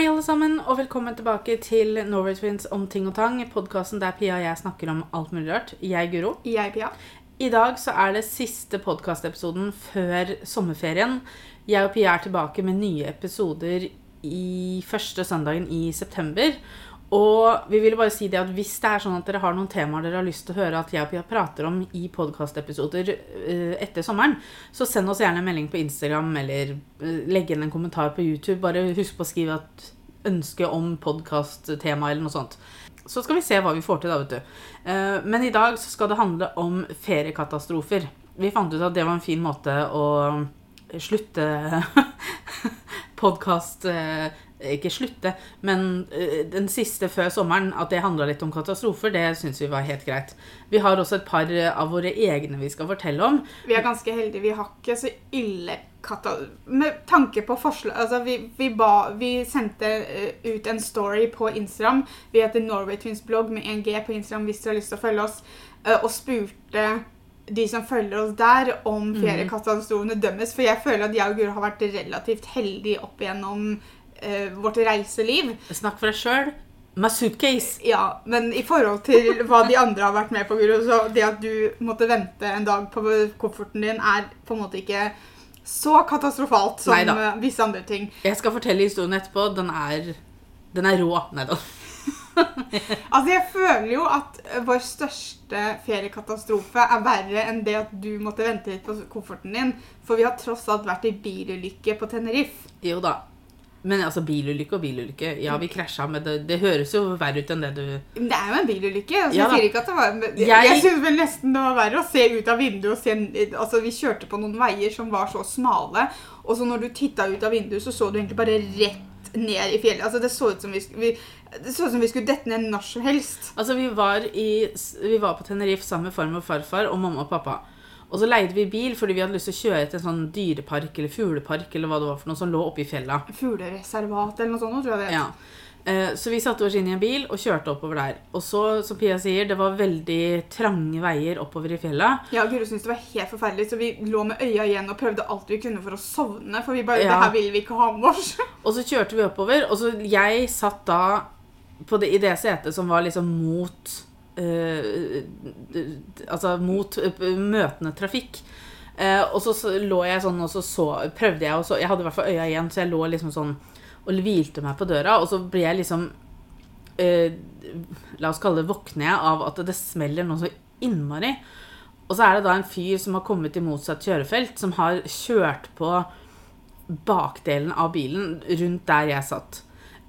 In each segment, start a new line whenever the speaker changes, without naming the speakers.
Hei, alle sammen, og velkommen tilbake til Norway Twins om ting og tang. Podkasten der Pia og jeg snakker om alt mulig rart. Jeg Guro.
Jeg, Pia.
I dag så er det siste podkastepisoden før sommerferien. Jeg og Pia er tilbake med nye episoder i første søndagen i september. Og vi ville bare si det at hvis det er sånn at dere har noen temaer dere har lyst til å høre at jeg og Pia prater om i podkastepisoder uh, etter sommeren, så send oss gjerne en melding på Instagram eller uh, legg inn en kommentar på YouTube. Bare husk på å skrive et ønske om podkasttema eller noe sånt. Så skal vi se hva vi får til da, vet du. Uh, men i dag så skal det handle om feriekatastrofer. Vi fant ut at det var en fin måte å slutte podkast ikke slutte, men uh, den siste før sommeren, at det handla litt om katastrofer, det syns vi var helt greit. Vi har også et par av våre egne vi skal fortelle om.
Vi er ganske heldige. Vi har ikke så ille Med tanke på forslag Altså, vi, vi, ba, vi sendte uh, ut en story på Instagram. Vi heter Norway Twins blogg med 1G på Instagram hvis dere har lyst til å følge oss, og spurte de som følger oss der, om mhm. feriekatastrofene dømmes. For jeg føler at jeg og Guro har vært relativt heldige opp igjennom uh, vårt reiseliv.
Snakk for deg sjøl. My suitcase.
Ja, men i forhold til hva de andre har vært med på, Guru, så det at du måtte vente en dag på kofferten din, er på en måte ikke så katastrofalt som Neida. Eh, visse andre ting.
Jeg skal fortelle historien etterpå. Den er, den er rå. Nei da.
altså, jeg føler jo at vår største feriekatastrofe er verre enn det at du måtte vente litt på kofferten din. For vi har tross alt vært i bilulykke på Tenerife.
Jo da. Men altså, bilulykke og bilulykke Ja, vi krasja, men det, det, høres jo verre ut enn det du
Det er jo en bilulykke. Altså, ja, jeg sier ikke at det var Jeg, jeg syns vel nesten det var verre å se ut av vinduet og se Altså, vi kjørte på noen veier som var så smale, og så når du titta ut av vinduet, så så du egentlig bare rett ned i fjellet. Altså, det så ut som vi, vi det så ut som vi skulle dette ned når som helst.
Altså, vi var, i, vi var på Tenerife sammen med farmor og farfar og mamma og pappa. Og så leide vi bil fordi vi hadde lyst til å kjøre til en sånn dyrepark eller fuglepark eller hva det var for noe som lå oppe i fjella.
Fuglereservat eller noe sånt, tror jeg det
het. Ja. Eh, så vi satte oss inn i en bil og kjørte oppover der. Og så, som Pia sier, det var veldig trange veier oppover i fjella.
Ja, Guro syntes det var helt forferdelig, så vi lå med øya igjen og prøvde alt vi kunne for å sovne. For vi bare ja. Det her vil vi ikke ha med oss.
og så kjørte vi oppover, og så jeg satt da det, i det setet som var liksom mot altså mot uh, møtende trafikk. Og så lå jeg sånn, og så, så prøvde jeg, og så Jeg hadde i hvert fall øya igjen, så jeg lå liksom sånn og hvilte meg på døra, og så ble jeg liksom La oss kalle det våkner jeg av at det smeller noe så innmari. Og så er det da en fyr som har kommet i motsatt kjørefelt, som har kjørt på bakdelen av bilen rundt der jeg satt.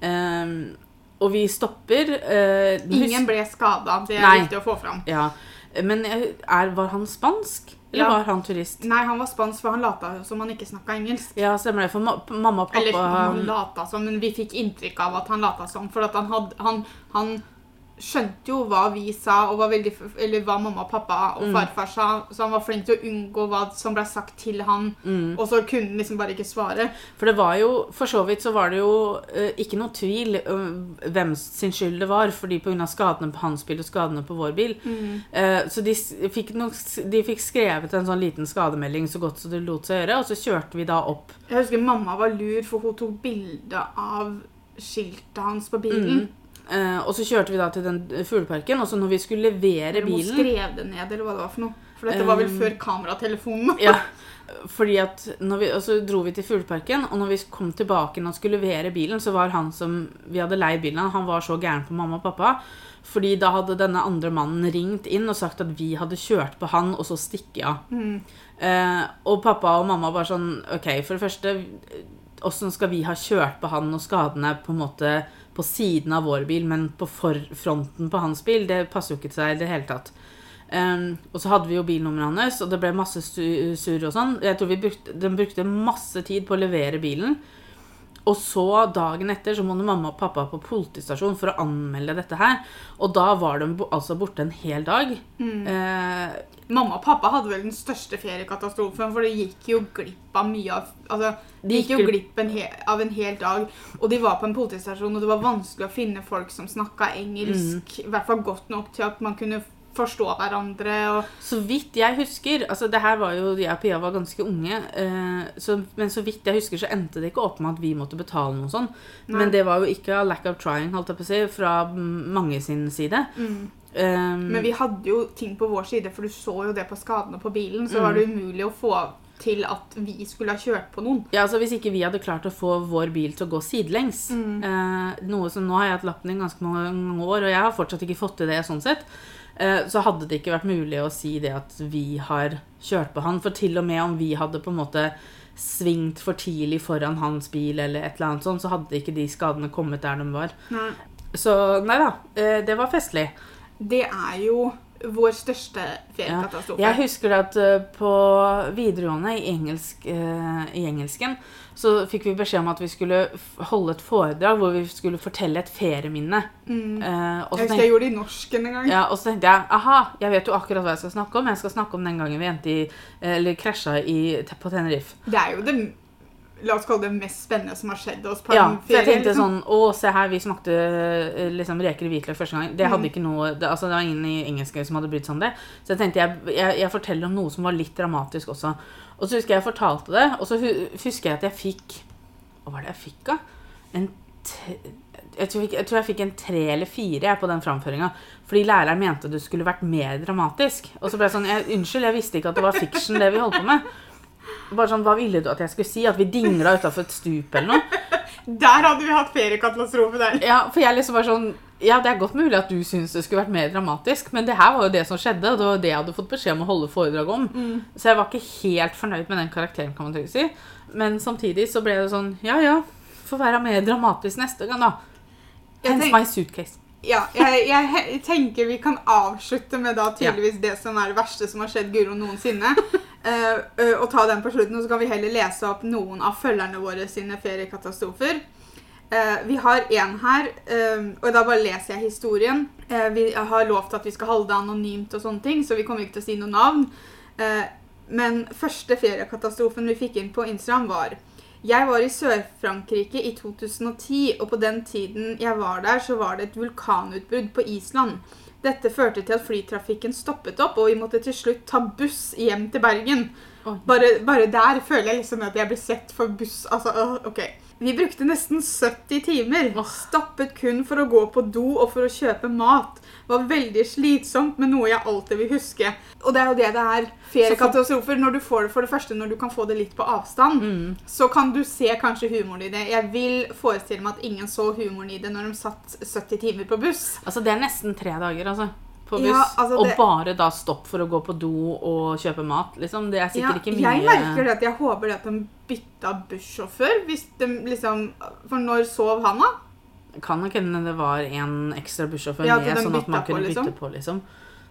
Um, og vi stopper. Eh,
Ingen ble skada. Det er nei, viktig å få fram.
Ja. Men er, var han spansk? Eller ja. var han turist?
Nei, han var spansk, for han lata som han ikke snakka engelsk.
Ja, stemmer det. For ma mamma og pappa
Eller han lata som, men vi fikk inntrykk av at han lata som. For han, had, han, han skjønte jo hva vi sa, og veldig, eller hva mamma og pappa og mm. farfar sa. Så han var flink til å unngå hva som ble sagt til han. Mm. Og så kunne han liksom bare ikke svare.
For det var jo, for så vidt så var det jo uh, ikke noe tvil uh, hvem sin skyld det var. Fordi pga. skadene på hans bil og skadene på vår bil. Mm. Uh, så de fikk, nok, de fikk, skrevet en sånn liten skademelding så godt som det lot seg gjøre. Og så kjørte vi da opp.
Jeg husker mamma var lur, for hun tok bilde av skiltet hans på bilen. Mm.
Uh, og så kjørte vi da til den fugleparken, og så når vi skulle levere bilen
Hun skrev det ned, eller hva det var for noe. For dette var vel før kameratelefonen.
ja, fordi at vi, Og så dro vi til fugleparken, og når vi kom tilbake og skulle levere bilen, så var han som vi hadde leid bilen han var så gæren på mamma og pappa. Fordi da hadde denne andre mannen ringt inn og sagt at vi hadde kjørt på han, og så stikke av. Mm. Uh, og pappa og mamma var sånn OK, for det første Åssen skal vi ha kjørt på han og skadene på en måte på siden av vår bil, men på fronten på hans bil. Det passer jo ikke til seg i det hele tatt. Um, og så hadde vi jo bilnummeret hans, og det ble masse surr og sånn. Jeg tror vi brukte, Den brukte masse tid på å levere bilen. Og så dagen etter så måtte mamma og pappa på politistasjon for å anmelde dette her. Og da var de altså borte en hel dag. Mm.
Eh, mamma og pappa hadde vel den største feriekatastrofen, for det gikk jo glipp av mye av Altså, de gikk jo glipp en av en hel dag. Og de var på en politistasjon, og det var vanskelig å finne folk som snakka engelsk. Mm. I hvert fall godt nok til at man kunne forstå hverandre og
Så vidt jeg husker altså det her var jo, Jeg og Pia var ganske unge, eh, så, men så vidt jeg husker, så endte det ikke opp med at vi måtte betale noe sånn. Men det var jo ikke lack of trying, holdt jeg på å si, fra mm, mange sin side. Um,
Men vi hadde jo ting på vår side, for du så jo det på skadene på bilen. Så
Mm.
var det umulig å få til at vi skulle ha kjørt på noen.
Ja, altså Hvis ikke vi hadde klart å få vår bil til å gå sidelengs eh, Noe som Nå har jeg hatt lappen i ganske mange år, og jeg har fortsatt ikke fått til det sånn sett. Eh, så hadde det ikke vært mulig å si det at vi har kjørt på han. For til og med om vi hadde på en måte svingt for tidlig foran hans bil, eller et eller annet sånt, så hadde ikke de skadene kommet der de var.
Nei.
Så nei da, eh, det var festlig.
Det er jo vår største
Ja. Jeg husker at eh, på videregående i, engelsk, i engelsken så fikk vi beskjed om at vi skulle holde et foredrag hvor vi skulle fortelle et ferieminne.
Mm.
Eh,
Jeg husker jeg gjorde det i norsken en gang.
ja, og så tenkte jeg aha, jeg vet jo akkurat hva jeg skal snakke om. Jeg skal snakke om den gangen vi endte i, eller krasja i, på Tenerife.
Det er jo det La oss kalle det mest spennende som har skjedd oss på
Ja,
en
for jeg tenkte
liksom.
sånn Å, se her, vi smakte eh, liksom reker i hvitløk første gang. Det hadde
Mm.
ikke noe det, Altså, det var ingen i engelsk som hadde brydd seg om det. Så jeg tenkte jeg, jeg, jeg forteller om noe som var litt dramatisk også. Og så husker jeg jeg fortalte det, og så husker jeg at jeg fikk Hva var det jeg fikk, da? En t jeg tror, jeg, jeg tror jeg fikk en tre eller fire jeg, på den framføringa. Fordi læreren mente det skulle vært mer dramatisk. Og så ble jeg sånn Unnskyld, jeg visste ikke at det var fiction, det vi holdt på med. Bare sånn, Hva ville du at jeg skulle si? At vi dingla utafor et stup eller noe?
Der hadde vi hatt feriekatastrofe der.
Ja, for jeg liksom var sånn Ja, det er godt mulig at du syns det skulle vært mer dramatisk, men det her var jo det som skjedde, og det var det jeg hadde fått beskjed om å holde foredrag om. Så jeg var ikke helt fornøyd med den karakteren, kan man trygt si. Men samtidig så ble det sånn Ja, ja, får være mer dramatisk neste gang, da.
hens
my suitcase.
Ja, jeg, jeg tenker vi kan avslutte med da tydeligvis det som er det verste som har skjedd Guro noensinne. Eh, eh, og ta den på slutten, og så kan vi heller lese opp noen av følgerne våre sine feriekatastrofer. Eh, vi har en her, og da bare leser jeg historien. Vi har lovt at vi skal holde det anonymt, og sånne ting, så vi kommer ikke til å si noe navn. Men første feriekatastrofen vi fikk inn på Instagram, var jeg var i Sør-Frankrike i 2010, og på den tiden jeg var der, så var det et vulkanutbrudd på Island. Dette førte til at flytrafikken stoppet opp, og vi måtte til slutt ta buss hjem til Bergen. Bare, bare der føler jeg liksom at jeg blir sett for buss. Altså, ok. Vi brukte nesten 70 timer.
Åh.
Stoppet kun for å gå på do og for å kjøpe mat. Var veldig slitsomt, men noe jeg alltid vil huske. Og det er jo det det er. Feriekatastrofer. Når du får det for det første, når du kan få det litt på avstand,
Mm.
så kan du se kanskje humoren i det. Jeg vil forestille meg at ingen så humoren i det når de satt 70 timer på buss.
Altså, det er nesten tre dager, altså. På buss.
Ja, altså,
Og
det-
bare da stopp for å gå på do og kjøpe mat. Liksom. Det er sikkert ikke mye
Jeg merker det at jeg håper det at de bytta bussjåfør. Hvis de liksom For når sov han, da?
Kan nok hende det var en ekstra bussjåfør
Ja,
med, sånn at man
kunne på, liksom.
bytte på, liksom.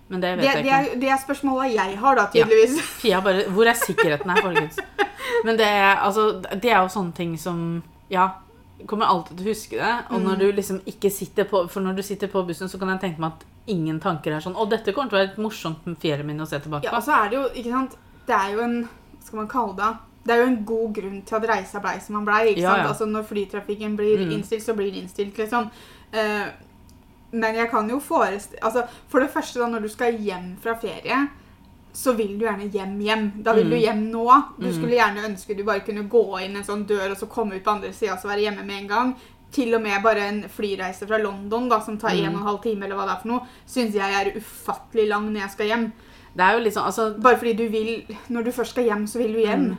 Men det vet
Det,
jeg
det,
ikke.
er, det er spørsmålet jeg har, da,
Ja.
tydeligvis.
Pia bare Hvor er sikkerheten her, folkens? Men det er, altså, det er jo sånne ting som Ja, kommer alltid til å huske det. Og når
Mm.
du liksom ikke sitter på For når du sitter på bussen, så kan jeg tenke meg at ingen tanker er sånn Og dette kommer til å være et morsomt ferieminne å se tilbake
Ja,
på.
og så er det jo, ikke sant Det er jo en Hva skal man kalle det? Det er jo en god grunn til at reisa blei som den blei.
Ja, ja.
Altså Når flytrafikken blir
Mm.
innstilt, så blir den innstilt, liksom. Eh, men jeg kan jo forestille altså, For det første, da, når du skal hjem fra ferie, så vil du gjerne hjem hjem. Da vil
Mm.
du hjem nå. Du
Mm.
skulle gjerne ønske du bare kunne gå inn en sånn dør og så komme ut på andre sida og så være hjemme med en gang. Til og med bare en flyreise fra London da, som tar
Mm.
en og en halv time, eller hva det er for noe, syns jeg er ufattelig lang når jeg skal hjem.
Det er jo liksom Altså,
Bare fordi du vil Når du først skal hjem, så vil du hjem.
Mm.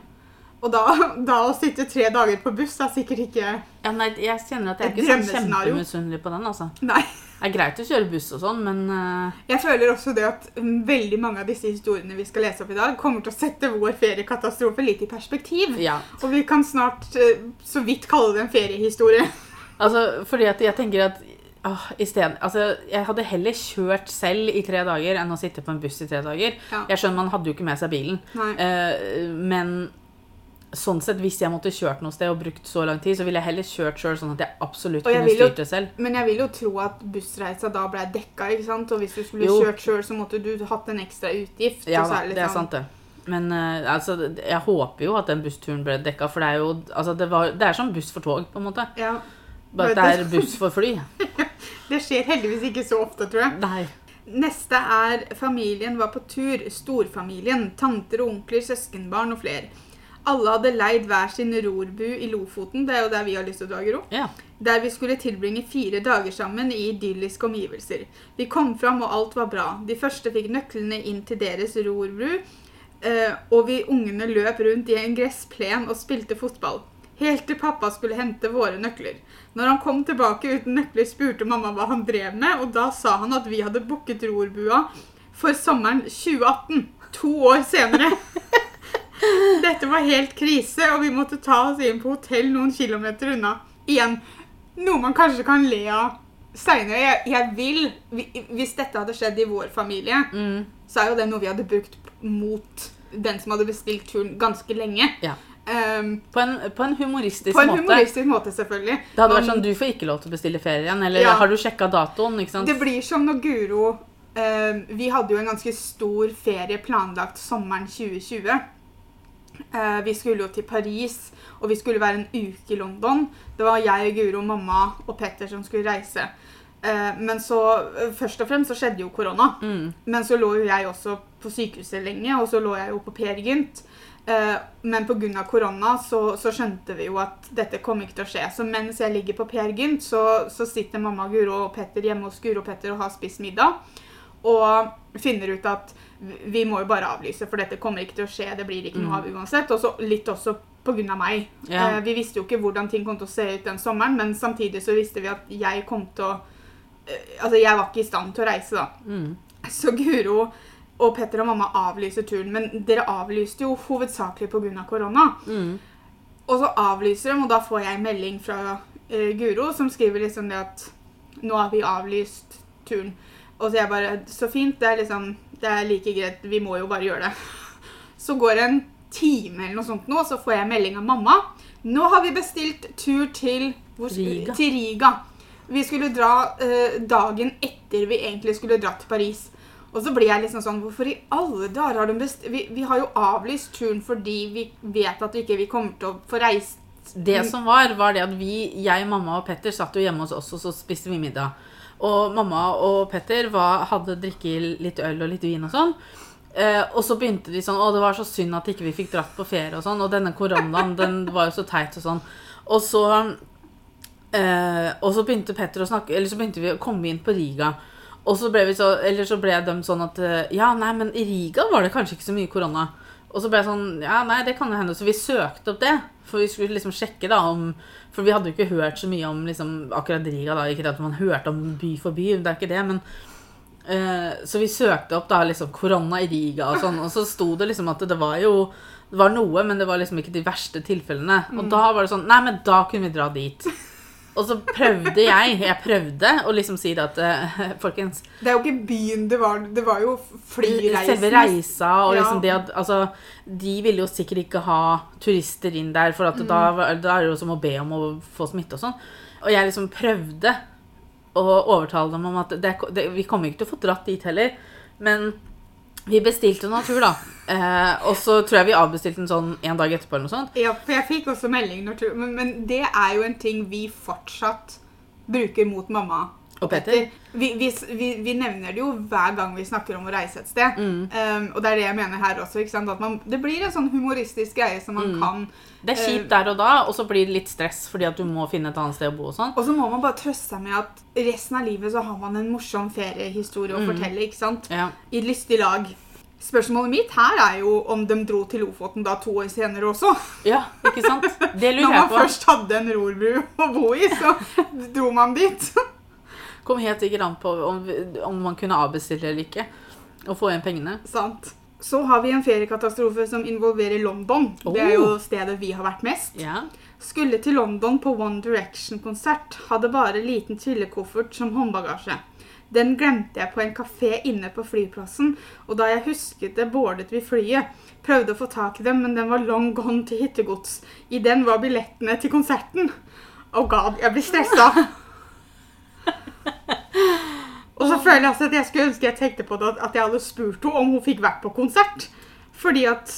Og da, da å sitte tre dager på buss er sikkert ikke
ja, nei, jeg kjenner at jeg er ikke sånn
drømmescenario.
kjempemisunnelig på den, altså.
Nei.
Det er greit å kjøre buss og sånn, men uh...
Jeg føler også det at mm, veldig mange av disse historiene vi skal lese opp i dag, kommer til å sette vår feriekatastrofe litt i perspektiv.
ja.
Og vi kan snart uh, så vidt kalle det en feriehistorie.
Altså, fordi at jeg tenker at åh, i stedet, altså, Jeg hadde heller kjørt selv i tre dager enn å sitte på en buss i tre dager.
Ja.
Jeg skjønner man hadde jo ikke med seg bilen, eh, men sånn sett, hvis jeg måtte kjørt noe sted og brukt så lang tid, så ville jeg heller kjørt sjøl, sånn at jeg absolutt
jeg
kunne styrt det selv.
Men jeg vil jo tro at bussreisa da ble dekka, ikke sant? Og hvis du skulle
Jo.
kjørt sjøl, så måtte du hatt en ekstra utgift.
Ja
er
det er
liksom-
sant, det. Men uh, altså, jeg håper jo at den bussturen ble dekka, for det er jo altså, det, var, det er som buss for tog, på en måte.
Ja.
Bare at det er buss for fly.
Det skjer heldigvis ikke så ofte, tror jeg.
Nei.
Neste er familien var på tur. Storfamilien. Tanter og onkler, søskenbarn og flere. Alle hadde leid hver sin rorbu i Lofoten. Det er jo der vi har lyst til å dra, Gro.
Ja.
Der vi skulle tilbringe fire dager sammen i idylliske omgivelser. Vi kom fram, og alt var bra. De første fikk nøklene inn til deres rorbru, eh, og vi ungene løp rundt i en gressplen og spilte fotball. Helt til pappa skulle hente våre nøkler. Når han kom tilbake uten nøkler, spurte mamma hva han drev med, og da sa han at vi hadde booket rorbua for sommeren 2018. To år senere. Dette var helt krise, og vi måtte ta oss inn på hotell noen kilometer unna. Igjen, noe man kanskje kan le av seinere. Jeg, jeg vil Hvis dette hadde skjedd i vår familie,
Mm.
så er jo det noe vi hadde brukt mot den som hadde bestilt turen ganske lenge.
Ja.
Um,
På, en, på en humoristisk
på en
måte.
humoristisk måte, selvfølgelig.
Det hadde vært sånn, Du får ikke lov til å bestille ferie igjen. Eller
Ja.
har du sjekka datoen?
Det blir som når Guro um, Vi hadde jo en ganske stor ferie planlagt sommeren 2020. Eh, vi skulle jo til Paris, og vi skulle være en uke i London. Det var jeg, Guro, mamma og Petter som skulle reise. Eh, men så eh, Først og fremst så skjedde jo korona.
Mm.
Men så lå jo jeg også på sykehuset lenge, og så lå jeg jo på Per Gynt. Men pga. korona så, så skjønte vi jo at dette kom ikke til å skje. Så mens jeg ligger på Per Gynt, så, så sitter mamma Guro og Petter hjemme hos Guro og Petter og har spist middag. Og finner ut at vi- må jo bare avlyse, for dette kommer ikke til å skje. Det blir ikke noe av uansett. Og så litt også pga. meg.
Ja.
Eh, vi visste jo ikke hvordan ting kom til å se ut den sommeren, men samtidig så visste vi at jeg kom til å eh, Altså, jeg var ikke i stand til å reise, da.
Mm.
Så Guro og Petter og mamma avlyser turen, men dere avlyste jo hovedsakelig pga. korona.
Mm.
Og så avlyser de, og da får jeg en melding fra uh, Guro som skriver liksom det at nå har vi avlyst turen. Og så jeg bare Så fint. Det er liksom Det er like greit. Vi må jo bare gjøre det. Så går det en time eller noe sånt nå, så får jeg melding av mamma. Nå har vi bestilt tur til hvor,
Riga.
Til Riga. Vi skulle dra eh, dagen etter vi egentlig skulle dra til Paris. Og så blir jeg liksom sånn Hvorfor i alle dager har de best... Vi, vi har jo avlyst turen fordi vi vet at vi ikke vi kommer til å få reist
Det som var, var det at vi, jeg, mamma og Petter satt jo hjemme hos oss, og så spiste vi middag. Og mamma og Petter var, hadde drikket litt øl og litt vin og sånn. Eh, og så begynte de sånn Å, det var så synd at ikke vi fikk dratt på ferie og sånn. Og denne koronaen, den var jo så teit og sånn. Og så eh, Og så begynte Petter å snakke Eller så begynte vi å komme inn på Riga. Og så ble vi så Eller så ble de sånn at Ja, nei, men i Riga var det kanskje ikke så mye korona. Og så ble jeg sånn Ja, nei, det kan jo hende. Så vi søkte opp det. For vi skulle liksom sjekke da om For vi hadde jo ikke hørt så mye om liksom akkurat Riga, da. Ikke at man hørte om by for by, det er ikke det, men eh, Så vi søkte opp da liksom korona i Riga og sånn, og så sto det liksom at det var jo det var noe, men det var liksom ikke de verste tilfellene. Og da var det sånn Nei, men da kunne vi dra dit. Og så prøvde jeg Jeg prøvde å liksom si det at uh, Folkens,
Det er jo ikke byen det var, det var jo flyreisen.
Selve reisa og liksom
Ja.
det at Altså, de ville jo sikkert ikke ha turister inn der, for
Mm.
da, da er det jo som å be om å få smitte og sånn. Og jeg liksom prøvde å overtale dem om at det, det, vi kommer ikke til å få dratt dit heller. Men vi bestilte noe tur, da. Eh, og så tror jeg vi avbestilte den sånn en dag etterpå eller noe sånt.
Ja, for jeg fikk også melding tu- men, men det er jo en ting vi fortsatt bruker mot mamma.
Og Petter.
Vi, vi, vi, nevner det jo hver gang vi snakker om å reise et sted.
Mm.
Um, og det er det jeg mener her også. ikke man, det blir en sånn humoristisk greie som man
Mm.
kan.
Det er
Eh,
kjipt der og da, og så blir det litt stress fordi at du må finne et annet sted å bo og sånn.
Og så må man bare trøste seg med at resten av livet så har man en morsom feriehistorie å
Mm.
fortelle. ikke sant?
Ja.
I et lystig lag. Spørsmålet mitt her er jo om de dro til Lofoten da to år senere også.
ja, ikke sant? Det
Når
lurer
man
jeg på.
først hadde en rorbru å bo i, så dro man dit.
Kom helt ikke an på om, om man kunne avbestille eller ikke. Og få igjen pengene.
Sant. Så har vi en feriekatastrofe som involverer London. Det er jo stedet vi har vært mest.
Yeah.
Skulle til London på One Direction-konsert. Hadde bare liten trillekoffert som håndbagasje. Den glemte jeg på en kafé inne på flyplassen, og da jeg husket det, bordet vi flyet. Prøvde å få tak i dem, men den var long gone til hyttegods. I den var billettene til konserten. Oh god, jeg blir stressa. Og så føler jeg altså at jeg skulle ønske jeg tenkte på det, at jeg hadde spurt henne om hun fikk vært på konsert. Fordi at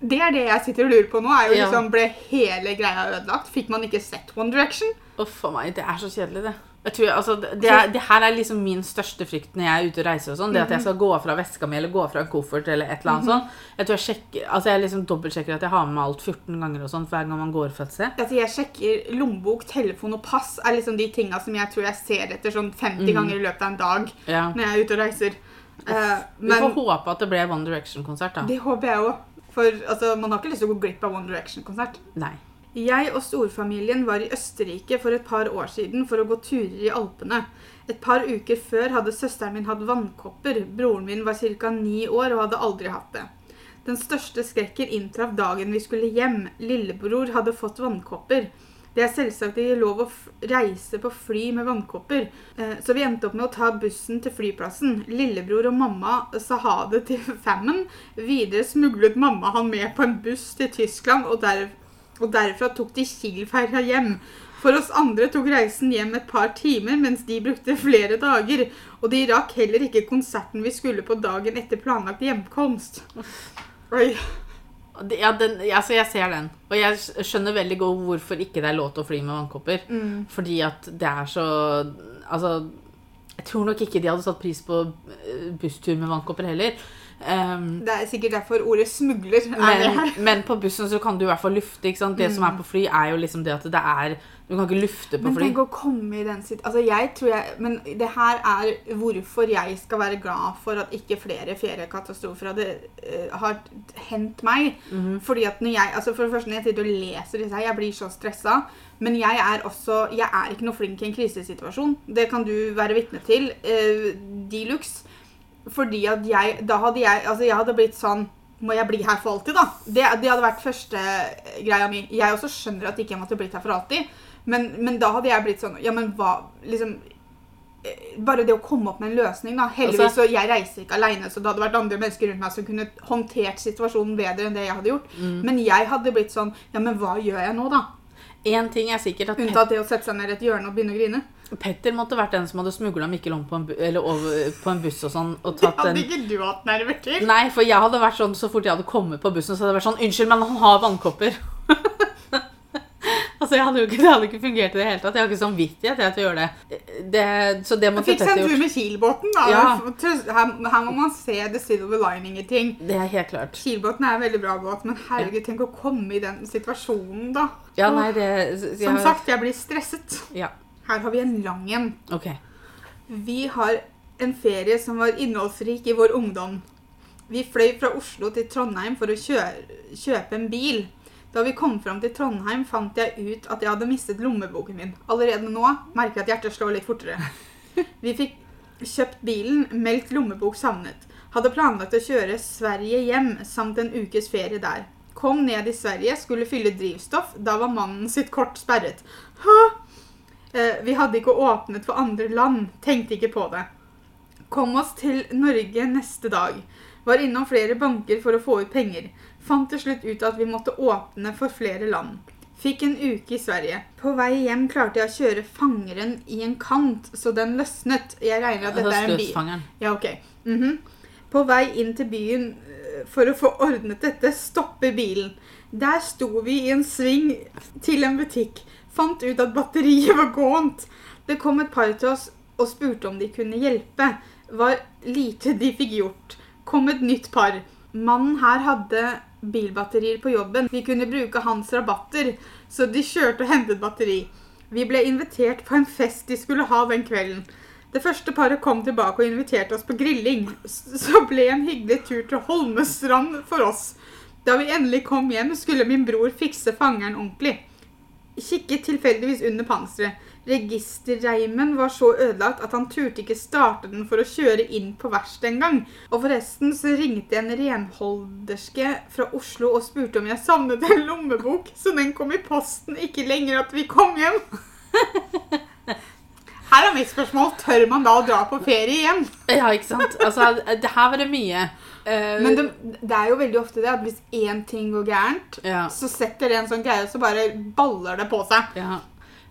det er det jeg sitter og lurer på nå. er jo liksom, Ble hele greia ødelagt? Fikk man ikke sett One Direction?
Uff a meg, det er så kjedelig, det. Tror, altså, det, er, det her er liksom min største frykt når jeg er ute og reiser. og sånn, Det at jeg skal gå fra veska mi eller gå fra en koffert eller et eller annet sånn. Jeg tror jeg sjekker, altså jeg liksom dobbeltsjekker at jeg har med meg alt 14 ganger og sånn hver gang man går for et sted.
Altså, jeg sjekker lommebok, telefon og pass er liksom de tinga som jeg tror jeg ser etter sånn 50 ganger i løpet av en dag
Ja.
når jeg er ute og reiser. Uff,
uh,
men
får håpe at det ble One Direction-konsert, da.
det håper jeg òg. For altså, man har ikke lyst til å gå glipp av One Direction-konsert.
Nei.
Jeg og storfamilien var i Østerrike for et par år siden for å gå turer i Alpene. Et par uker før hadde søsteren min hatt vannkopper. Broren min var ca. ni år og hadde aldri hatt det. Den største skrekken inntraff dagen vi skulle hjem. Lillebror hadde fått vannkopper. Det er selvsagt ikke lov å reise på fly med vannkopper, eh, så vi endte opp med å ta bussen til flyplassen. Lillebror og mamma sa ha det til Fammen. Videre smuglet mamma han med på en buss til Tyskland, og, der og derfra tok de Kiel-ferja hjem. For oss andre tok reisen hjem et par timer, mens de brukte flere dager. Og de rakk heller ikke konserten vi skulle på dagen etter planlagt hjemkomst. Oi.
Ja, den, altså jeg ser den. Og jeg skjønner veldig godt hvorfor ikke det er lov til å fly med vannkopper.
Mm.
Fordi at det er så Altså, jeg tror nok ikke de hadde satt pris på eh, busstur med vannkopper heller. Um,
Det er sikkert derfor ordet 'smugler' er det
men,
her.
men på bussen så kan du i hvert fall lufte. ikke sant? Det som er på fly, er jo liksom det at det er Du kan ikke lufte på
Men
fly.
tenk å komme i den sitt... Altså, jeg tror jeg... Men det her er hvorfor jeg skal være glad for at ikke flere feriekatastrofer hadde uh, har hendt meg.
Mm.
Fordi at når jeg... Altså, for det første, når jeg sitter og leser disse her, jeg blir så stresset. Men jeg er også... Jeg er ikke noe flink i en krisesituasjon. Det kan du være vitne til. Uh, Deluxe. Fordi at jeg... Da hadde jeg... Altså, jeg hadde blitt sånn... Må jeg bli her for alltid, da? Det, det hadde vært første greia mi. Jeg også skjønner at ikke jeg måtte blitt her for alltid. Men, men da hadde jeg blitt sånn Ja, men hva Liksom eh, Bare det å komme opp med en løsning, da. Heldigvis
Altså-
så jeg reiser ikke alene, så det hadde vært andre mennesker rundt meg som kunne håndtert situasjonen bedre enn det jeg hadde gjort.
Mm.
Men jeg hadde blitt sånn Ja, men hva gjør jeg nå, da?
Én ting er sikkert at
Unntatt det å sette seg ned i et hjørne og begynne å grine.
Petter måtte vært den som hadde smugla Mikkel om på en, over, på en buss og sånn. Og
Det
tatt
hadde
en...
ikke du hatt nerver til.
Nei, for jeg hadde vært sånn så fort jeg hadde kommet på bussen, så hadde jeg vært sånn Unnskyld, men han har vannkopper. altså, jeg hadde ikke, Det hadde ikke fungert i det hele tatt. Jeg har ikke samvittighet sånn til å gjøre det. det. Så det måtte
Fikk seg en tur med Kielbåten, da.
Ja.
Her, her må man se the silver lining i ting.
Det er helt klart.
Kielbåten er en veldig bra båt, men herregud, tenk å komme i den situasjonen, da.
Ja, nei, det
Som sagt, jeg blir stresset.
Ja,
Her har vi en lang en.
OK.
Vi har en ferie som var innholdsrik i vår ungdom. Vi fløy fra Oslo til Trondheim for å kjø- kjøpe en bil. Da vi kom fram til Trondheim, fant jeg ut at jeg hadde mistet lommeboken min. Allerede nå merker jeg at hjertet slår litt fortere. Vi fikk kjøpt bilen, meldt lommebok savnet. Hadde planlagt å kjøre Sverige hjem samt en ukes ferie der. Kom ned i Sverige, skulle fylle drivstoff. Da var mannen sitt kort sperret. Hæ? Eh, vi hadde ikke åpnet for andre land, tenkte ikke på det. Kom oss til Norge neste dag. Var innom flere banker for å få ut penger. Fant til slutt ut at vi måtte åpne for flere land. Fikk en uke i Sverige. På vei hjem klarte jeg å kjøre fangeren i en kant, så den løsnet. Jeg regner at dette er en bil. Ja, ok. Mhm. På vei inn til byen eh, for å få ordnet dette, stopper bilen. Der sto vi i en sving til en butikk. Fant ut at batteriet var gåent. Det kom et par til oss og spurte om de kunne hjelpe. Var lite de fikk gjort. Kom et nytt par. Mannen her hadde bilbatterier på jobben. Vi kunne bruke hans rabatter, så de kjørte og hentet batteri. Vi ble invitert på en fest de skulle ha den kvelden. Det første paret kom tilbake og inviterte oss på grilling. Så ble en hyggelig tur til Holmestrand for oss. Da vi endelig kom hjem, skulle min bror fikse fangeren ordentlig. Kikket tilfeldigvis under panseret. Registerreimen var så ødelagt at han turte ikke starte den for å kjøre inn på verkstedet engang. Og forresten så ringte en renholderske fra Oslo og spurte om jeg savnet en lommebok, så den kom i posten ikke lenger at vi kom hjem. Her er mitt spørsmål. Tør man da å dra på ferie igjen?
Ja, ikke sant? Altså, det her var det mye. Uh,
Men det, det er jo veldig ofte det at hvis én ting går gærent,
ja,
så setter det en sånn greie, så bare baller det på seg.
ja.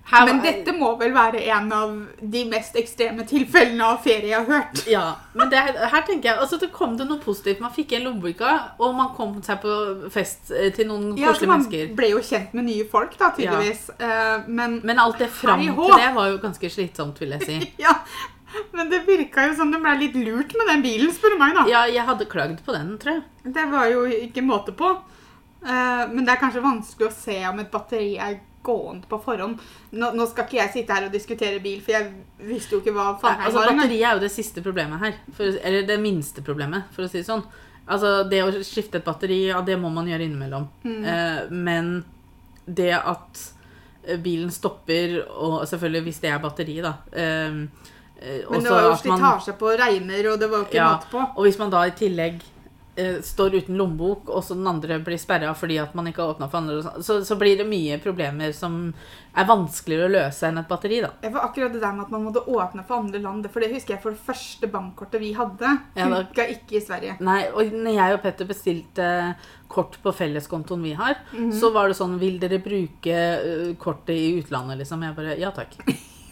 Her,
Men dette må vel være en av de mest ekstreme tilfellene av ferie jeg har hørt.
Ja, men det, her tenker jeg Altså, det kom det noe positivt. Man fikk en lommeboka, og man kom seg på fest eh, til noen
Ja, mennesker.
Ja,
Man ble jo kjent med nye folk, da, tydeligvis. Ja. men,
Men alt det fram til det var jo ganske slitsomt, vil jeg si.
ja, men det virka jo som det ble litt lurt med den bilen, spør du meg, da.
Ja, jeg hadde klagd på den, tror jeg.
Det var jo ikke måte på. Eh, men det er kanskje vanskelig å se om et batteri er gående på forhånd. Nå, nå skal ikke jeg sitte her og diskutere bil, for jeg visste jo ikke hva faen
Altså,
var.
Batteriet er jo det siste problemet her. For, eller det minste problemet, for å si det sånn. Altså, Det å skifte et batteri, ja, det må man gjøre innimellom.
Mm.
Eh, men det at eh, bilen stopper, og selvfølgelig hvis det er batteri, da eh,
Men det var jo slitasje på reimer, og det var jo ikke
Ja,
måte på.
Og hvis man da i tillegg står uten lommebok, og så den andre blir sperra fordi at man ikke har åpna for andre, sånn, så, så blir det mye problemer som er vanskeligere å løse enn et batteri, da.
Ja, var akkurat det der med at man måtte åpne for andre land. For det husker jeg for det første bankkortet vi hadde.
Ja,
ikke i Sverige.
Nei, og når jeg og Petter bestilte kort på felleskontoen vi har,
Mhm.
så var det sånn Vil dere bruke eh, kortet i utlandet, liksom? Jeg bare Ja takk.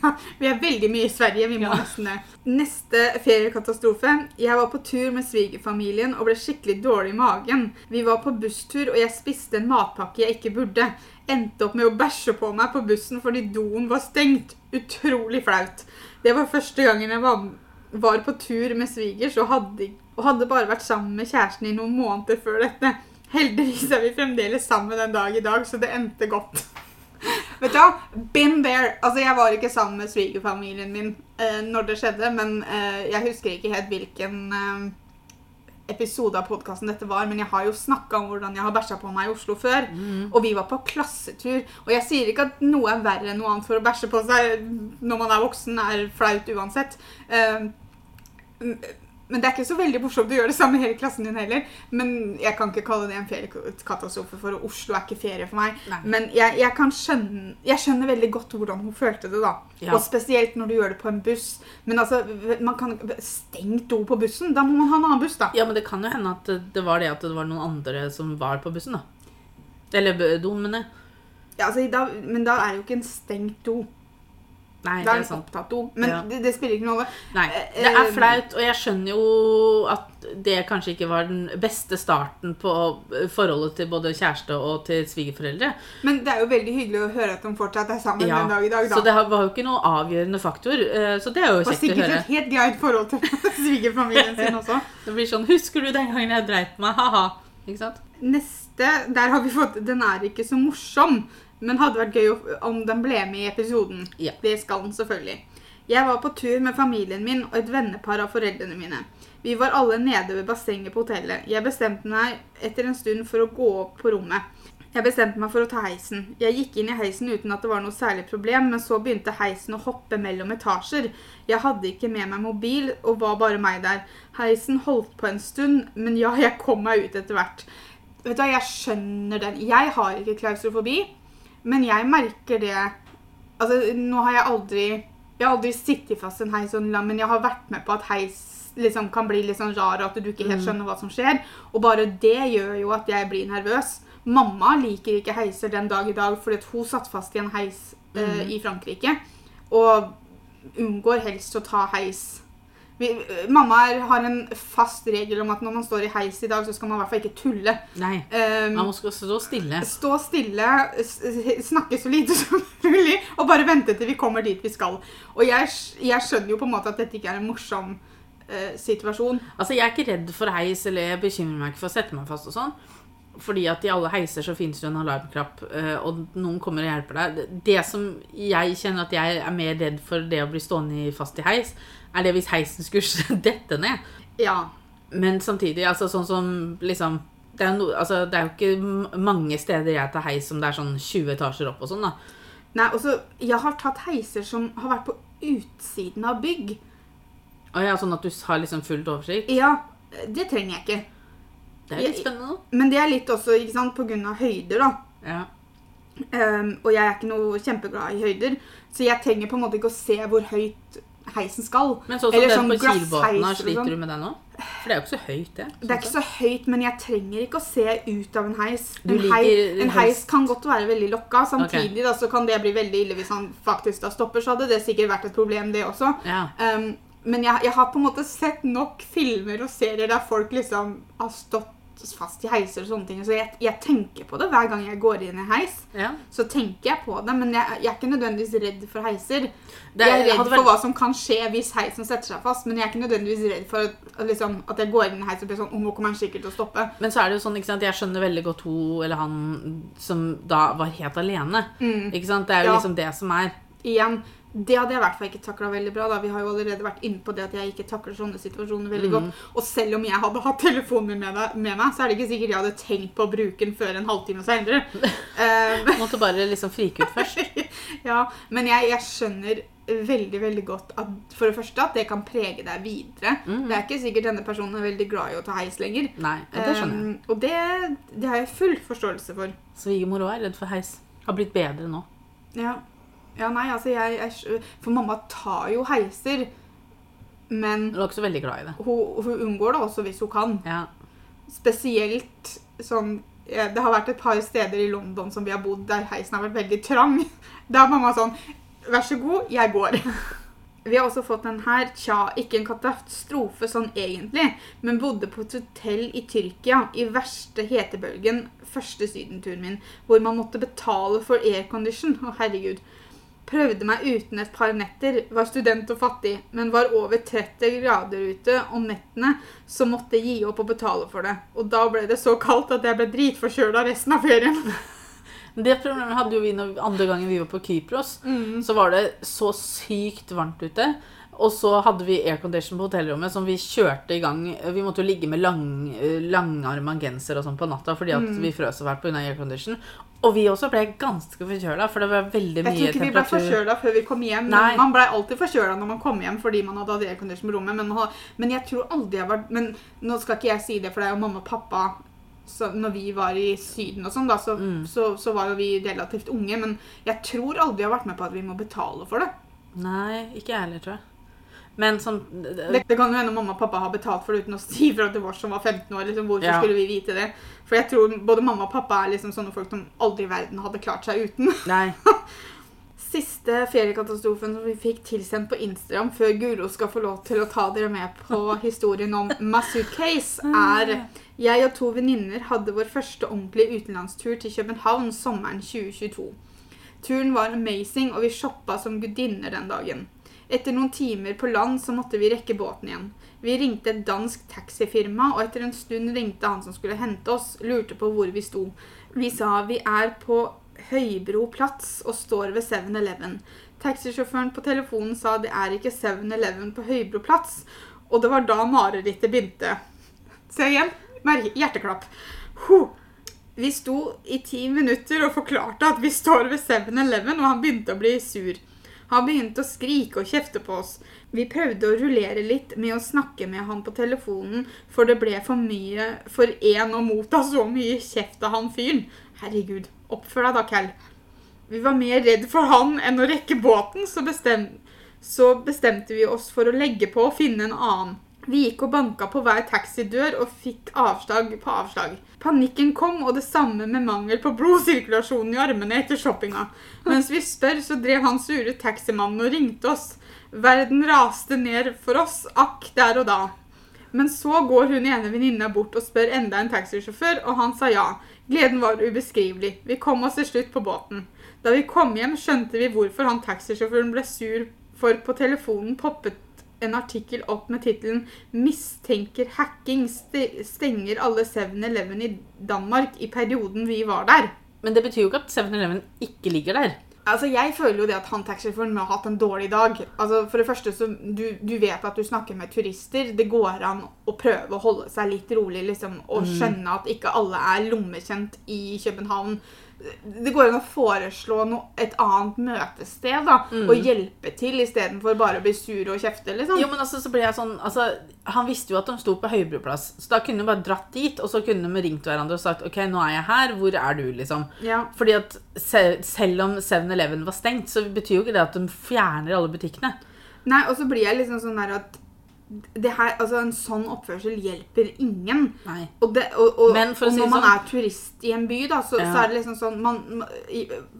Ja, vi er veldig mye i Sverige. Vi må nesten det. Neste feriekatastrofe. Jeg var på tur med svigerfamilien og ble skikkelig dårlig i magen. Vi var på busstur, og jeg spiste en matpakke jeg ikke burde. Endte opp med å bæsje på meg på bussen fordi doen var stengt. Utrolig flaut. Det var første gangen jeg var, var på tur med svigers og hadde, og hadde bare vært sammen med kjæresten i noen måneder før dette. Heldigvis er vi fremdeles sammen den dag i dag, så det endte godt. Vet du hva? Been there. Altså, jeg var ikke sammen med svigerfamilien min eh, når det skjedde, men eh, jeg husker ikke helt hvilken eh, episode av podkasten dette var, men jeg har jo snakka om hvordan jeg har bæsja på meg i Oslo før. Og vi var på klassetur. Og jeg sier ikke at noe er verre enn noe annet for å bæsje på seg når man er voksen, er flaut uansett. Eh, men det er ikke så veldig morsomt å gjøre det samme i hele klassen din heller. Men jeg kan ikke kalle det en feriekatastrofe, for Oslo er ikke ferie for meg.
Nei.
Men jeg, jeg kan skjønne Jeg skjønner veldig godt hvordan hun følte det, da.
Ja.
Og spesielt når du gjør det på en buss. Men altså, man kan Stengt do på bussen? Da må man ha en annen buss, da.
Ja, men det kan jo hende at det- var det at det var noen andre som var på bussen, da. Eller doen, mener jeg.
Ja, altså, da, men da er det jo ikke en stengt do.
Nei, det
er en do. Men
Ja.
det, det spiller ikke noe rolle.
Nei,
Eh,
det er
eh,
flaut, og jeg skjønner jo at det kanskje ikke var den beste starten på forholdet til både kjæreste og til svigerforeldre.
Men det er jo veldig hyggelig å høre at de fortsatt er sammen
Ja,
den dag i dag, da.
Så det var jo ikke noe avgjørende faktor, eh, så det er jo
Og
kjekt å
sikkert et helt greit forhold til svigerfamilien sin også.
Det blir sånn 'Husker du den gangen jeg dreit meg?' Ha-ha. Ikke sant?
Neste, der har vi fått Den er ikke så morsom, men hadde vært gøy om den ble med i episoden.
Ja.
Det skal den selvfølgelig. Jeg var på tur med familien min og et vennepar av foreldrene mine. Vi var alle nede ved bassenget på hotellet. Jeg bestemte meg etter en stund for å gå opp på rommet. Jeg bestemte meg for å ta heisen. Jeg gikk inn i heisen uten at det var noe særlig problem, men så begynte heisen å hoppe mellom etasjer. Jeg hadde ikke med meg mobil, og var bare meg der. Heisen holdt på en stund, men ja, jeg kom meg ut etter hvert. Vet du hva, Jeg skjønner den. Jeg har ikke klaustrofobi, men jeg merker det Altså, nå har jeg aldri Jeg har aldri sittet fast i en heis sånn lang, men jeg har vært med på at heis liksom kan bli litt sånn rar, og at du ikke helt skjønner hva som skjer. Og bare det gjør jo at jeg blir nervøs. Mamma liker ikke heiser den dag i dag fordi hun satt fast i en heis eh, i Frankrike. Og unngår helst å ta heis. Vi, mamma er, har en fast regel om at når man står i heis i dag, så skal man i hvert fall ikke tulle.
Nei.
Um,
Man skal stå stille.
Stå stille, snakke så lite som mulig, og bare vente til vi kommer dit vi skal. Og jeg, jeg skjønner jo på en måte at dette ikke er en morsom uh, situasjon.
Altså, Jeg er ikke redd for heis, eller jeg bekymrer meg ikke for å sette meg fast og sånn. Fordi at i alle heiser så finnes det en alarmknapp, eh, og noen kommer og hjelper deg. Det- Det som jeg kjenner at jeg er mer redd for det å bli stående fast i heis, er det hvis heisen skulle dette ned.
Ja.
Men samtidig, altså sånn som liksom det er, no, altså, det er jo ikke mange steder jeg tar heis som det er sånn 20 etasjer opp og sånn, da.
Nei, også, jeg har tatt heiser som har vært på utsiden av bygg.
Å ja, Sånn at du har liksom fullt oversikt.
Ja, det trenger jeg ikke.
Det er litt spennende, da.
Men det er litt også ikke sant, av høyder, da.
Ja.
Um, og jeg er ikke noe kjempeglad i høyder, så jeg trenger på en måte ikke å se hvor høyt heisen skal.
Men sånn som
Eller
den
sånn glassheis
sliter
sånn.
du med den òg? For det er jo ikke så høyt, det.
Det er ikke så høyt, men jeg trenger ikke å se ut av en heis. En,
liker
hei, en heis kan godt være veldig lokka. Samtidig da, så kan det bli veldig ille hvis han faktisk da stopper. Så hadde det sikkert vært et problem, det også.
Ja.
Um, men jeg, jeg har på en måte sett nok filmer og serier der folk liksom har stått fast i heiser og sånne ting. Så jeg, jeg tenker på det hver gang jeg går inn i heis.
ja.
Så tenker jeg på det, men jeg, jeg er ikke nødvendigvis redd for heiser.
Er,
jeg er redd
vært...
for hva som kan skje hvis heisen setter seg fast, men jeg er ikke nødvendigvis redd for at, liksom, at jeg går inn i heis og blir sånn, «Å, nå kommer han sikkert til å stoppe.
Men så er det jo sånn, ikke sant, jeg skjønner veldig godt hun eller han som da var helt alene. Ikke sant? Det er jo
Ja.
liksom det som er.
Igjen, det hadde jeg i hvert fall ikke takla veldig bra. da. Vi har jo allerede vært inne på det at jeg ikke takler sånne situasjoner veldig godt. Og selv om jeg hadde hatt telefonen min med, med meg, så er det ikke sikkert jeg hadde tenkt på å bruke den før en halvtime seinere.
Måtte bare liksom frike ut først.
ja, men jeg, jeg skjønner veldig veldig godt at for det første at det kan prege deg videre. Det er ikke sikkert denne personen er veldig glad i å ta heis lenger.
Nei, det skjønner jeg.
Um, og det, det har jeg full forståelse for.
Svigermor òg er redd for heis. Har blitt bedre nå.
Ja, ja nei, altså jeg, jeg For mamma tar jo heiser, men
Hun er ikke så veldig glad i det.
hun, hun unngår det også hvis hun kan.
Ja.
Spesielt sånn Det har vært et par steder i London som vi har bodd der heisen har vært veldig trang. Da er mamma sånn Vær så god, jeg går. Vi har også fått den her. Tja, ikke en katastrofe sånn egentlig, men bodde på et hotell i Tyrkia i verste hetebølgen første sydenturen min, hvor man måtte betale for aircondition. Å, herregud. Prøvde meg uten et par netter, var student og fattig, men var over 30 grader ute om nettene, så måtte gi opp og betale for det. Og da ble det så kaldt at jeg ble dritforkjøla resten av ferien.
Det problemet hadde jo vi når, andre gangen vi var på Kypros. Så var det så sykt varmt ute. Og så hadde vi aircondition på hotellrommet som vi kjørte i gang. Vi måtte jo ligge med lang, langarma genser og sånn på natta fordi at vi frøs så fælt pga. aircondition. Og vi også ble ganske forkjøla, for det var veldig mye temperatur.
Jeg tror ikke vi ble forkjøla før vi kom hjem.
Nei.
Man ble alltid forkjøla når man kom hjem fordi man hadde hatt aircondition på rommet. Men, men jeg tror aldri jeg var Men nå skal ikke jeg si det, for det er jo mamma og pappa så når vi var i Syden og sånn, da, så,
Mm.
så, så var jo vi relativt unge. Men jeg tror aldri jeg har vært med på at vi må betale for det.
Nei, ikke jeg heller, tror jeg. Men sånn
Det, det kan jo hende mamma og pappa har betalt for det uten å si fra til oss som var 15 år. Liksom, hvorfor
Ja.
skulle vi vite det? For jeg tror både mamma og pappa er liksom sånne folk som aldri i verden hadde klart seg uten.
Nei.
Siste feriekatastrofen som vi fikk tilsendt på Instagram før Guro skal få lov til å ta dere med på historien om Masud Case, er jeg og to venninner hadde vår første ordentlige utenlandstur til København sommeren 2022. Turen var amazing, og vi shoppa som gudinner den dagen. Etter noen timer på land så måtte vi rekke båten igjen. Vi ringte et dansk taxifirma, og etter en stund ringte han som skulle hente oss, lurte på hvor vi sto. Vi sa vi er på Høybro plats og står ved 7-Eleven. Taxisjåføren på telefonen sa det er ikke 7-Eleven på Høybro plats, og det var da marerittet begynte. Se igjen. Hjerteklapp. Huh. Vi sto i ti minutter og forklarte at vi står ved 7-Eleven, og han begynte å bli sur. Han begynte å skrike og kjefte på oss. Vi prøvde å rullere litt med å snakke med han på telefonen, for det ble for mye for én å motta så mye kjeft av han fyren. Herregud, oppfør deg da, Cal. Vi var mer redd for han enn å rekke båten, så, bestem så bestemte vi oss for å legge på og finne en annen. Vi gikk og banka på hver taxidør og fikk avslag på avslag. Panikken kom, og det samme med mangel på blodsirkulasjon i armene etter shoppinga. Mens vi spør, så drev han sure taximannen og ringte oss. Verden raste ned for oss, akk der og da. Men så går hun ene venninna bort og spør enda en taxisjåfør, og han sa ja. Gleden var ubeskrivelig. Vi kom oss til slutt på båten. Da vi kom hjem, skjønte vi hvorfor han taxisjåføren ble sur, for på telefonen poppet en artikkel opp med tittelen 'Mistenker hacking stenger alle 7-Eleven i Danmark i perioden vi var der'.
Men det betyr jo ikke at 7-Eleven ikke ligger der.
Altså, Jeg føler jo det at han taxisjåføren må ha hatt en dårlig dag. Altså, For det første, så du, du vet at du snakker med turister. Det går an å prøve å holde seg litt rolig liksom, og skjønne at ikke alle er lommekjent i København. Det går an å foreslå noe, et annet møtested da, og hjelpe til istedenfor bare å bli sur og kjefte. liksom.
Jo, men altså, så ble jeg sånn altså, Han visste jo at de sto på Høybroplass, så da kunne de bare dratt dit, og så kunne de ringt hverandre og sagt OK, nå er jeg her, hvor er du, liksom?
Ja.
Fordi at se- selv om 7-Eleven var stengt, så betyr jo ikke det at de fjerner alle butikkene.
Nei, og så blir jeg liksom sånn der at her, altså En sånn oppførsel hjelper ingen. Og, det, og, og, og
si
når man
sånn-
er turist i en by, da, så,
Ja.
så er det liksom sånn man,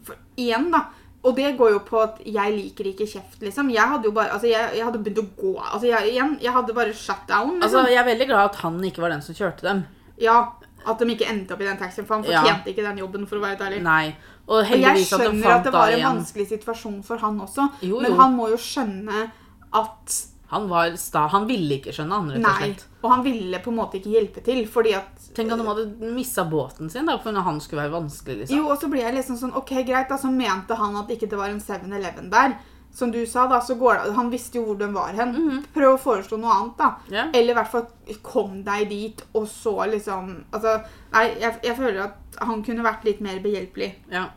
for, Igjen, da. Og det går jo på at jeg liker ikke kjeft, liksom. Jeg hadde jo bare Altså, jeg, jeg hadde begynt å gå. Altså, jeg, igjen, jeg hadde bare shut down.
Altså,
Liksom.
jeg er veldig glad at han ikke var den som kjørte dem.
ja, At de ikke endte opp i den taxien, for han
Ja.
fortjente ikke den jobben, for å være ærlig.
Nei. Og
Og jeg skjønner
at
at det var en
igjen
vanskelig situasjon for han også,
Jo,
men han må jo skjønne at
Han var sta. Han ville ikke skjønne han, rett og slett. Nei.
Og han ville på en måte ikke hjelpe til, fordi at
Tenk om de hadde missa båten sin da, for når han skulle være vanskelig, liksom.
Jo, og så blir jeg liksom sånn Ok, greit, da, så mente han at ikke det var en 7-Eleven der. Som du sa, da, så går det Han visste jo hvor den var hen. Prøv å foreslå noe annet, da.
Yeah.
Eller i hvert fall kom deg dit, og så liksom Altså, nei, jeg, jeg føler at han kunne vært litt mer behjelpelig.
ja.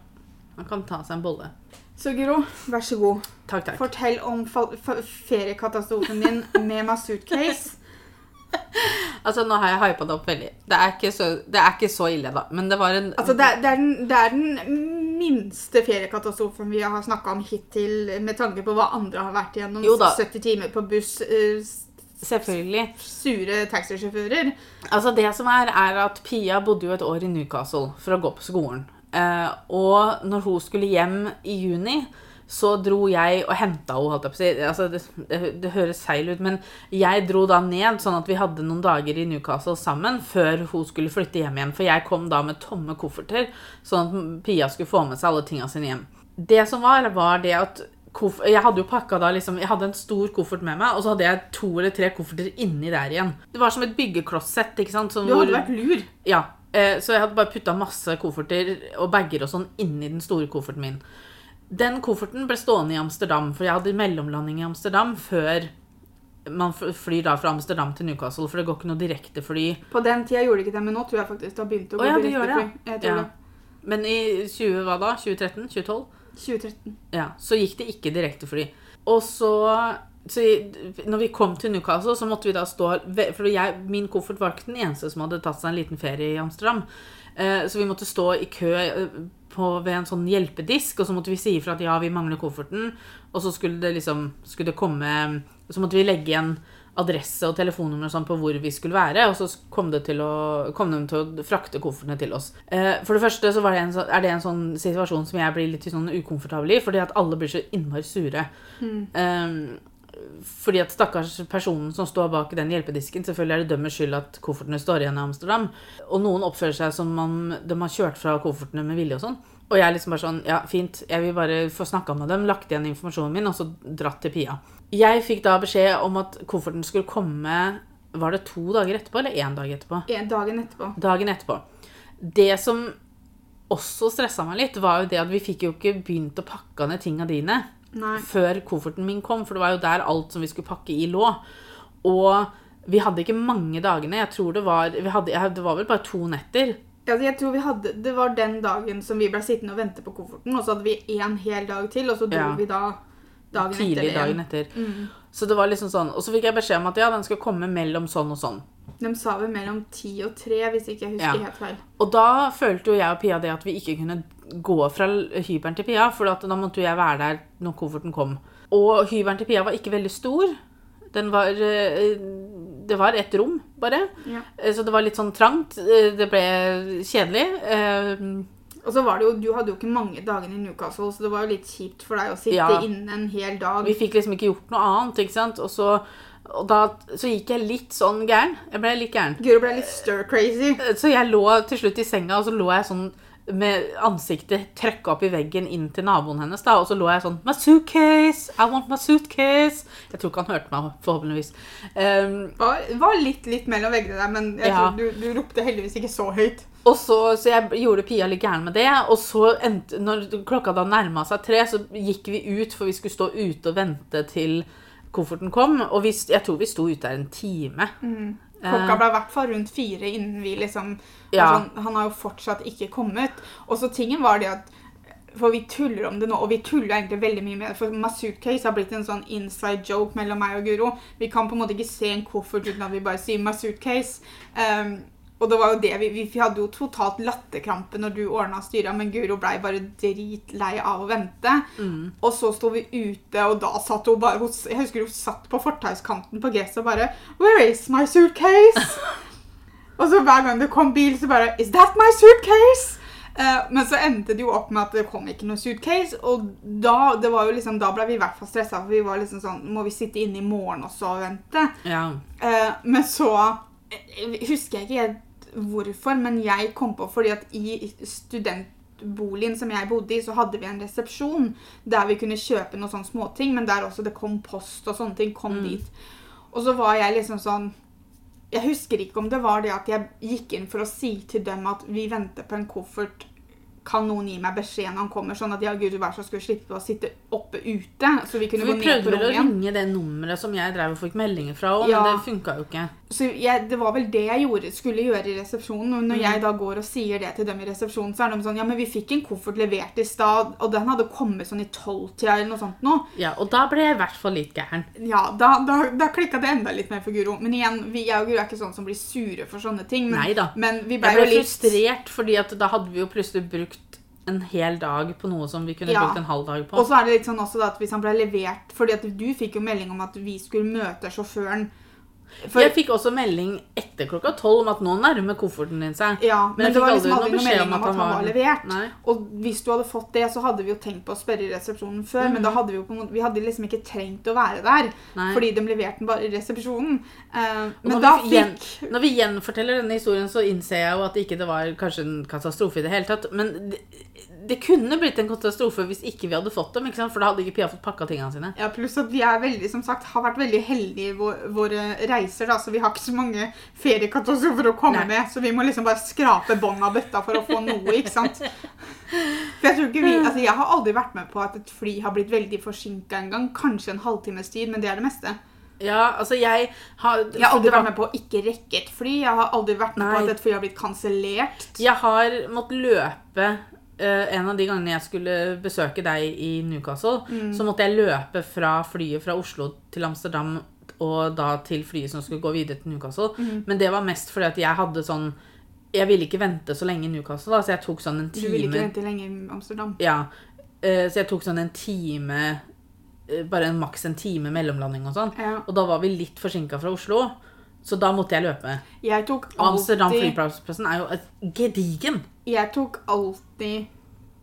Han kan ta seg en bolle.
Så Guro, vær så god.
Takk, takk.
Fortell om feriekatastrofen din med Masutcase.
Altså, nå har jeg hypa det opp veldig. Det er, ikke så, det er ikke så ille, da. Men det var en
Altså, det, er- det, er den, det er den minste feriekatastrofen vi har snakka om hittil, med tanke på hva andre har vært igjennom. 70 timer på buss, eh,
Selvfølgelig.
sure taxisjåfører.
Altså, det som er, er at Pia bodde jo et år i Newcastle for å gå på skolen. Eh, og når hun skulle hjem i juni, så dro jeg og henta henne, holdt jeg på å si. Altså, det, det, det høres feil ut, men jeg dro da ned, sånn at vi hadde noen dager i Newcastle sammen før hun skulle flytte hjem igjen. For jeg kom da med tomme kofferter, sånn at Pia skulle få med seg alle tinga sine hjem. Det som var, var det at jeg hadde jo pakka da liksom Jeg hadde en stor koffert med meg, og så hadde jeg to eller tre kofferter inni der igjen. Det var som et byggeklosset. ikke sant? Sånn
Du hadde
hvor-
vært lur.
ja, så jeg hadde bare putta masse kofferter og bager og sånn inni den store kofferten min. Den kofferten ble stående i Amsterdam, for jeg hadde mellomlanding i Amsterdam før man flyr da fra Amsterdam til Newcastle, for det går ikke noe direktefly.
På den tida gjorde det ikke det, men nå tror jeg faktisk det har begynt å
gå
gå
ja, direktefly.
direkte fly.
Ja. Men i 20, hva da? 2013? 2012?
2013.
Ja, så gikk det ikke direktefly. Og så, så når vi kom til Newcastle, så måtte vi da stå For jeg, min koffert var ikke den eneste som hadde tatt seg en liten ferie i Amsterdam. Eh, Så vi måtte stå i kø eh, på, ved en sånn hjelpedisk, og så måtte vi si ifra at ja, vi mangler kofferten. Og så skulle det liksom skulle det komme Så måtte vi legge igjen adresse og telefonnummer og sånn på hvor vi skulle være, og så kom, det til å, kom de til å frakte koffertene til oss. Eh, For det første så var det en, er det en sånn situasjon som jeg blir litt sånn ukomfortabel i, fordi at alle blir så innmari sure. Eh, fordi at stakkars personen som står bak den hjelpedisken, selvfølgelig er det dømmers skyld at koffertene står igjen i Amsterdam. Og noen oppfører seg som om de har kjørt fra koffertene med vilje og sånn. Og jeg er liksom bare sånn, ja, fint, jeg vil bare få snakka med dem, lagt igjen informasjonen min, og så dratt til Pia. Jeg fikk da beskjed om at kofferten skulle komme Var det to dager etterpå, eller én dag etterpå?
En dagen etterpå.
Dagen etterpå. Det som også stressa meg litt, var jo det at vi fikk jo ikke begynt å pakke ned tinga dine
Nei.
før kofferten min kom, for det var jo der alt som vi skulle pakke i, lå. Og vi hadde ikke mange dagene. Jeg tror det var vi hadde, Det var vel bare to netter.
Ja, jeg tror vi hadde, Det var den dagen som vi ble sittende og vente på kofferten, og så hadde vi en hel dag til, og så dro
Ja.
vi da dagen
Tidlig
etter.
dagen etter.
Mm.
Så det var liksom sånn, Og så fikk jeg beskjed om at ja, den skal komme mellom sånn og sånn.
De sa vel mellom ti og tre, hvis ikke jeg husker
Ja.
helt feil.
Og da følte jo jeg og Pia det at vi ikke kunne gå fra hybelen til Pia, for da måtte jo jeg være der når kofferten kom. Og hybelen til Pia var ikke veldig stor. Den var eh, Det var ett rom, bare.
Ja.
Eh, Så det var litt sånn trangt. Eh, Det ble kjedelig.
Og så var det jo, Du hadde jo ikke mange dagene i Newcastle, så det var jo litt kjipt for deg å sitte
Ja.
inne en hel dag.
Vi fikk liksom ikke gjort noe annet, ikke sant. Og så, og da, så gikk jeg litt sånn gæren. Jeg ble litt gæren.
Guro ble litt stir-crazy.
Så jeg lå til slutt i senga, og så lå jeg sånn med ansiktet trøkka opp i veggen inn til naboen hennes. da, Og så lå jeg sånn My suitcase! I want my suitcase! Jeg tror ikke han hørte meg, forhåpentligvis. Um,
Var, var litt, litt mellom veggene der, men jeg
Ja.
tror du, du ropte heldigvis ikke så høyt.
og så, så jeg gjorde Pia litt gæren med det. Og så endte, når klokka da nærma seg tre, så gikk vi ut, for vi skulle stå ute og vente til kofferten kom. Og vi, jeg tror vi sto ute der en time.
Klokka ble i hvert fall rundt fire innen vi liksom
Ja.
sånn, Han har jo fortsatt ikke kommet. Og så tingen var det at For vi tuller om det nå, og vi tuller egentlig veldig mye med det. For Masutcase har blitt en sånn inside joke mellom meg og Guro. Vi kan på en måte ikke se en koffert uten at vi bare sier Masutcase. Um, Og det var jo det vi, vi hadde jo totalt latterkrampe når du ordna styra, men Guro blei bare dritlei av å vente.
Mm.
Og så sto vi ute, og da satt hun bare Jeg husker hun satt på fortauskanten på gresset og bare Where is my suitcase? og så hver gang det kom bil, så bare Is that my suitcase? Uh, men så endte det jo opp med at det kom ikke noe suitcase, og da, det var jo liksom, da ble vi i hvert fall stressa, for vi var liksom sånn Må vi sitte inne i morgen også og vente?
Ja.
Uh, men så eh, husker jeg ikke helt hvorfor, men jeg kom på fordi at i studentboligen som jeg bodde i, så hadde vi en resepsjon der vi kunne kjøpe noen sånne småting, men der også det kom post og sånne ting kom dit. Og så var jeg liksom sånn Jeg husker ikke om det var det at jeg gikk inn for å si til dem at vi venter på en koffert. Kan noen gi meg beskjed når han kommer, sånn at ja, gud, vær så skulle slippe å sitte oppe ute? Så vi kunne
For
gå ned på rommet igjen.
Vi prøvde å ringe det nummeret som jeg drev og fikk meldinger fra òg,
Ja.
men det funka jo ikke.
Så jeg, det var vel det jeg gjorde, skulle gjøre i resepsjonen. Og når
Mm.
jeg da går og sier det til dem i resepsjonen, så er de sånn Ja, men vi fikk en koffert levert i stad, og den hadde kommet sånn i tolvtida eller noe sånt nå.
Ja, Og da ble jeg i hvert fall litt gæren.
Ja, da, da, da klikka det enda litt mer for Guro. Men igjen, vi, jeg og Guro er ikke sånn som blir sure for sånne ting. Men,
Neida.
men vi ble
Jeg
jo
ble
litt
frustrert, fordi at da hadde vi jo plutselig brukt en hel dag på noe som vi kunne
Ja.
brukt en halv dag på.
Og så er det litt sånn også da at hvis han ble levert Fordi at du fikk jo melding om at vi skulle møte sjåføren. For,
Jeg fikk også melding etter klokka tolv om at nå nærmer kofferten din seg.
ja, men,
men
det var liksom
aldri
aldri
noe
noe
beskjed
melding om at han var levert.
Nei.
Og hvis du hadde fått det, så hadde vi jo tenkt på å spørre i resepsjonen før, men
Mhm.
da hadde vi jo på vi hadde liksom ikke trengt å være der,
Nei.
fordi de leverte den bare i resepsjonen. Eh, men da fikk
Når vi gjenforteller denne historien, så innser jeg jo at det ikke det var kanskje en katastrofe i det hele tatt. Men det, det kunne blitt en katastrofe hvis ikke vi hadde fått dem, for da hadde ikke Pia fått pakka tingene sine.
ja, pluss at vi er veldig, som sagt, har vært veldig heldige i vår, våre reiser, da, så vi har ikke så mange feriekatastrofer å komme
Nei.
med, så vi må liksom bare skrape bånd av bøtta for å få noe, ikke sant? For jeg tror ikke vi, altså jeg har aldri vært med på at et fly har blitt veldig forsinket en gang, kanskje en halvtimes tid, men det er det meste.
Ja, altså jeg har
Jeg har aldri vært med på å ikke rekke et fly. Jeg har aldri vært med på at et fly har blitt kansellert.
Jeg har måttet løpe En av de gangene jeg skulle besøke deg i Newcastle,
Mm.
så måtte jeg løpe fra flyet fra Oslo til Amsterdam og da til flyet som skulle gå videre til Newcastle.
Mm.
Men det var mest fordi at jeg hadde sånn Jeg ville ikke vente så lenge i Newcastle, da, så jeg tok sånn en
Du ville ikke
time
vente lenge i Amsterdam.
Ja, eh, så jeg tok sånn en time eh, Bare en maks en time mellomlanding og sånn.
Ja.
Og da var vi litt forsinka fra Oslo, så da måtte jeg løpe.
Jeg tok
alltid, Amsterdam flyplassen er jo gedigen.
jeg tok alltid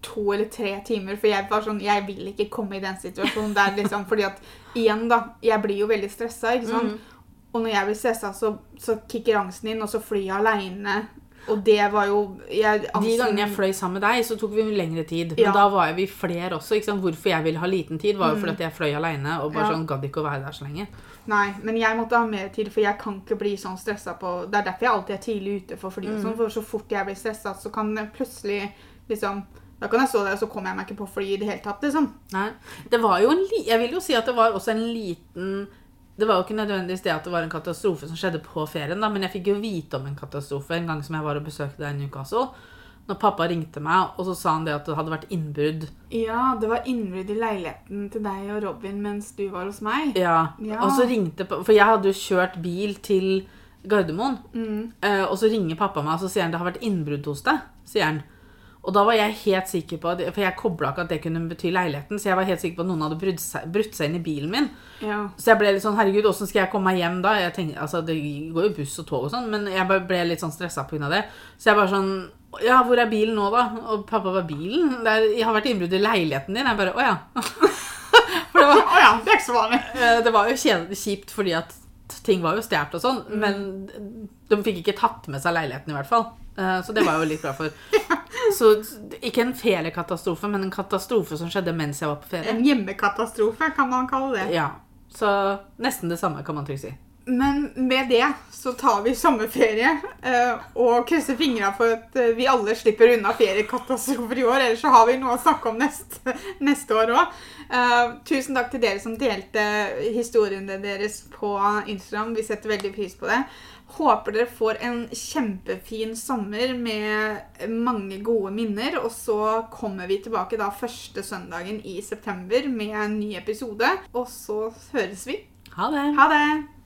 to eller tre timer, for jeg var sånn Jeg vil ikke komme i den situasjonen der, liksom. Fordi at igjen, da. Jeg blir jo veldig stressa, ikke sant.
Mm.
Og når jeg blir stressa, så, så kicker angsten inn, og så flyr jeg aleine. Og det var jo jeg,
De gangene jeg fløy sammen med deg, så tok vi lengre tid. Men
Ja.
da var vi flere også. ikke sant? Hvorfor jeg ville ha liten tid, var jo fordi at jeg fløy aleine og bare
Ja.
sånn gadd ikke å være der så lenge.
Nei, men jeg måtte ha mer tid, for jeg kan ikke bli sånn stressa på Det er derfor jeg alltid er tidlig ute for fly
Mm.
sånn, for så fort jeg blir stressa, så kan jeg plutselig liksom Da kan jeg stå der, og så kommer jeg meg ikke på fly i det hele tatt, liksom.
Nei. Det var jo en li Jeg vil jo si at det var også en liten Det var jo ikke nødvendigvis det at det var en katastrofe som skjedde på ferien, da, men jeg fikk jo vite om en katastrofe en gang som jeg var og besøkte deg i Newcastle. Når pappa ringte meg, og så sa han det at det hadde vært innbrudd.
Ja, det var innbrudd i leiligheten til deg og Robin mens du var hos meg.
Ja.
Ja.
Og så ringte For jeg hadde jo kjørt bil til Gardermoen.
Mm.
Eh, og så ringer pappa meg og så sier han det har vært innbrudd hos deg. sier han. Og da var jeg helt sikker på For jeg kobla ikke at det kunne bety leiligheten, så jeg var helt sikker på at noen hadde brutt seg, brutt seg inn i bilen min.
Ja.
Så jeg ble litt sånn Herregud, åssen skal jeg komme meg hjem da? Jeg tenkte, altså Det går jo buss og tog og sånn, men jeg ble litt sånn stressa pga. det. Så jeg bare sånn Ja, hvor er bilen nå, da? Og pappa var bilen? Det er, jeg har vært innbrudd i leiligheten din. Jeg bare Å ja. For det var,
Å ja, det er ikke så vanlig.
Eh, Det var jo kjipt fordi at ting var jo stjålet og sånn, men de fikk ikke tatt med seg leiligheten i hvert fall. Eh, Så det var jeg jo litt glad for. Så ikke en feriekatastrofe, men en katastrofe som skjedde mens jeg var på ferie.
En hjemmekatastrofe, kan man kalle det.
Ja, Så nesten det samme, kan man trygt si.
Men med det så tar vi sommerferie eh, og krysser fingra for at eh, vi alle slipper unna feriekatastrofer i år. Ellers så har vi noe å snakke om neste, neste år òg. tusen takk til dere som delte historiene deres på Instagram. Vi setter veldig pris på det. Håper dere får en kjempefin sommer med mange gode minner. Og så kommer vi tilbake da første søndagen i september med en ny episode. Og så høres vi.
Ha det.
Ha det!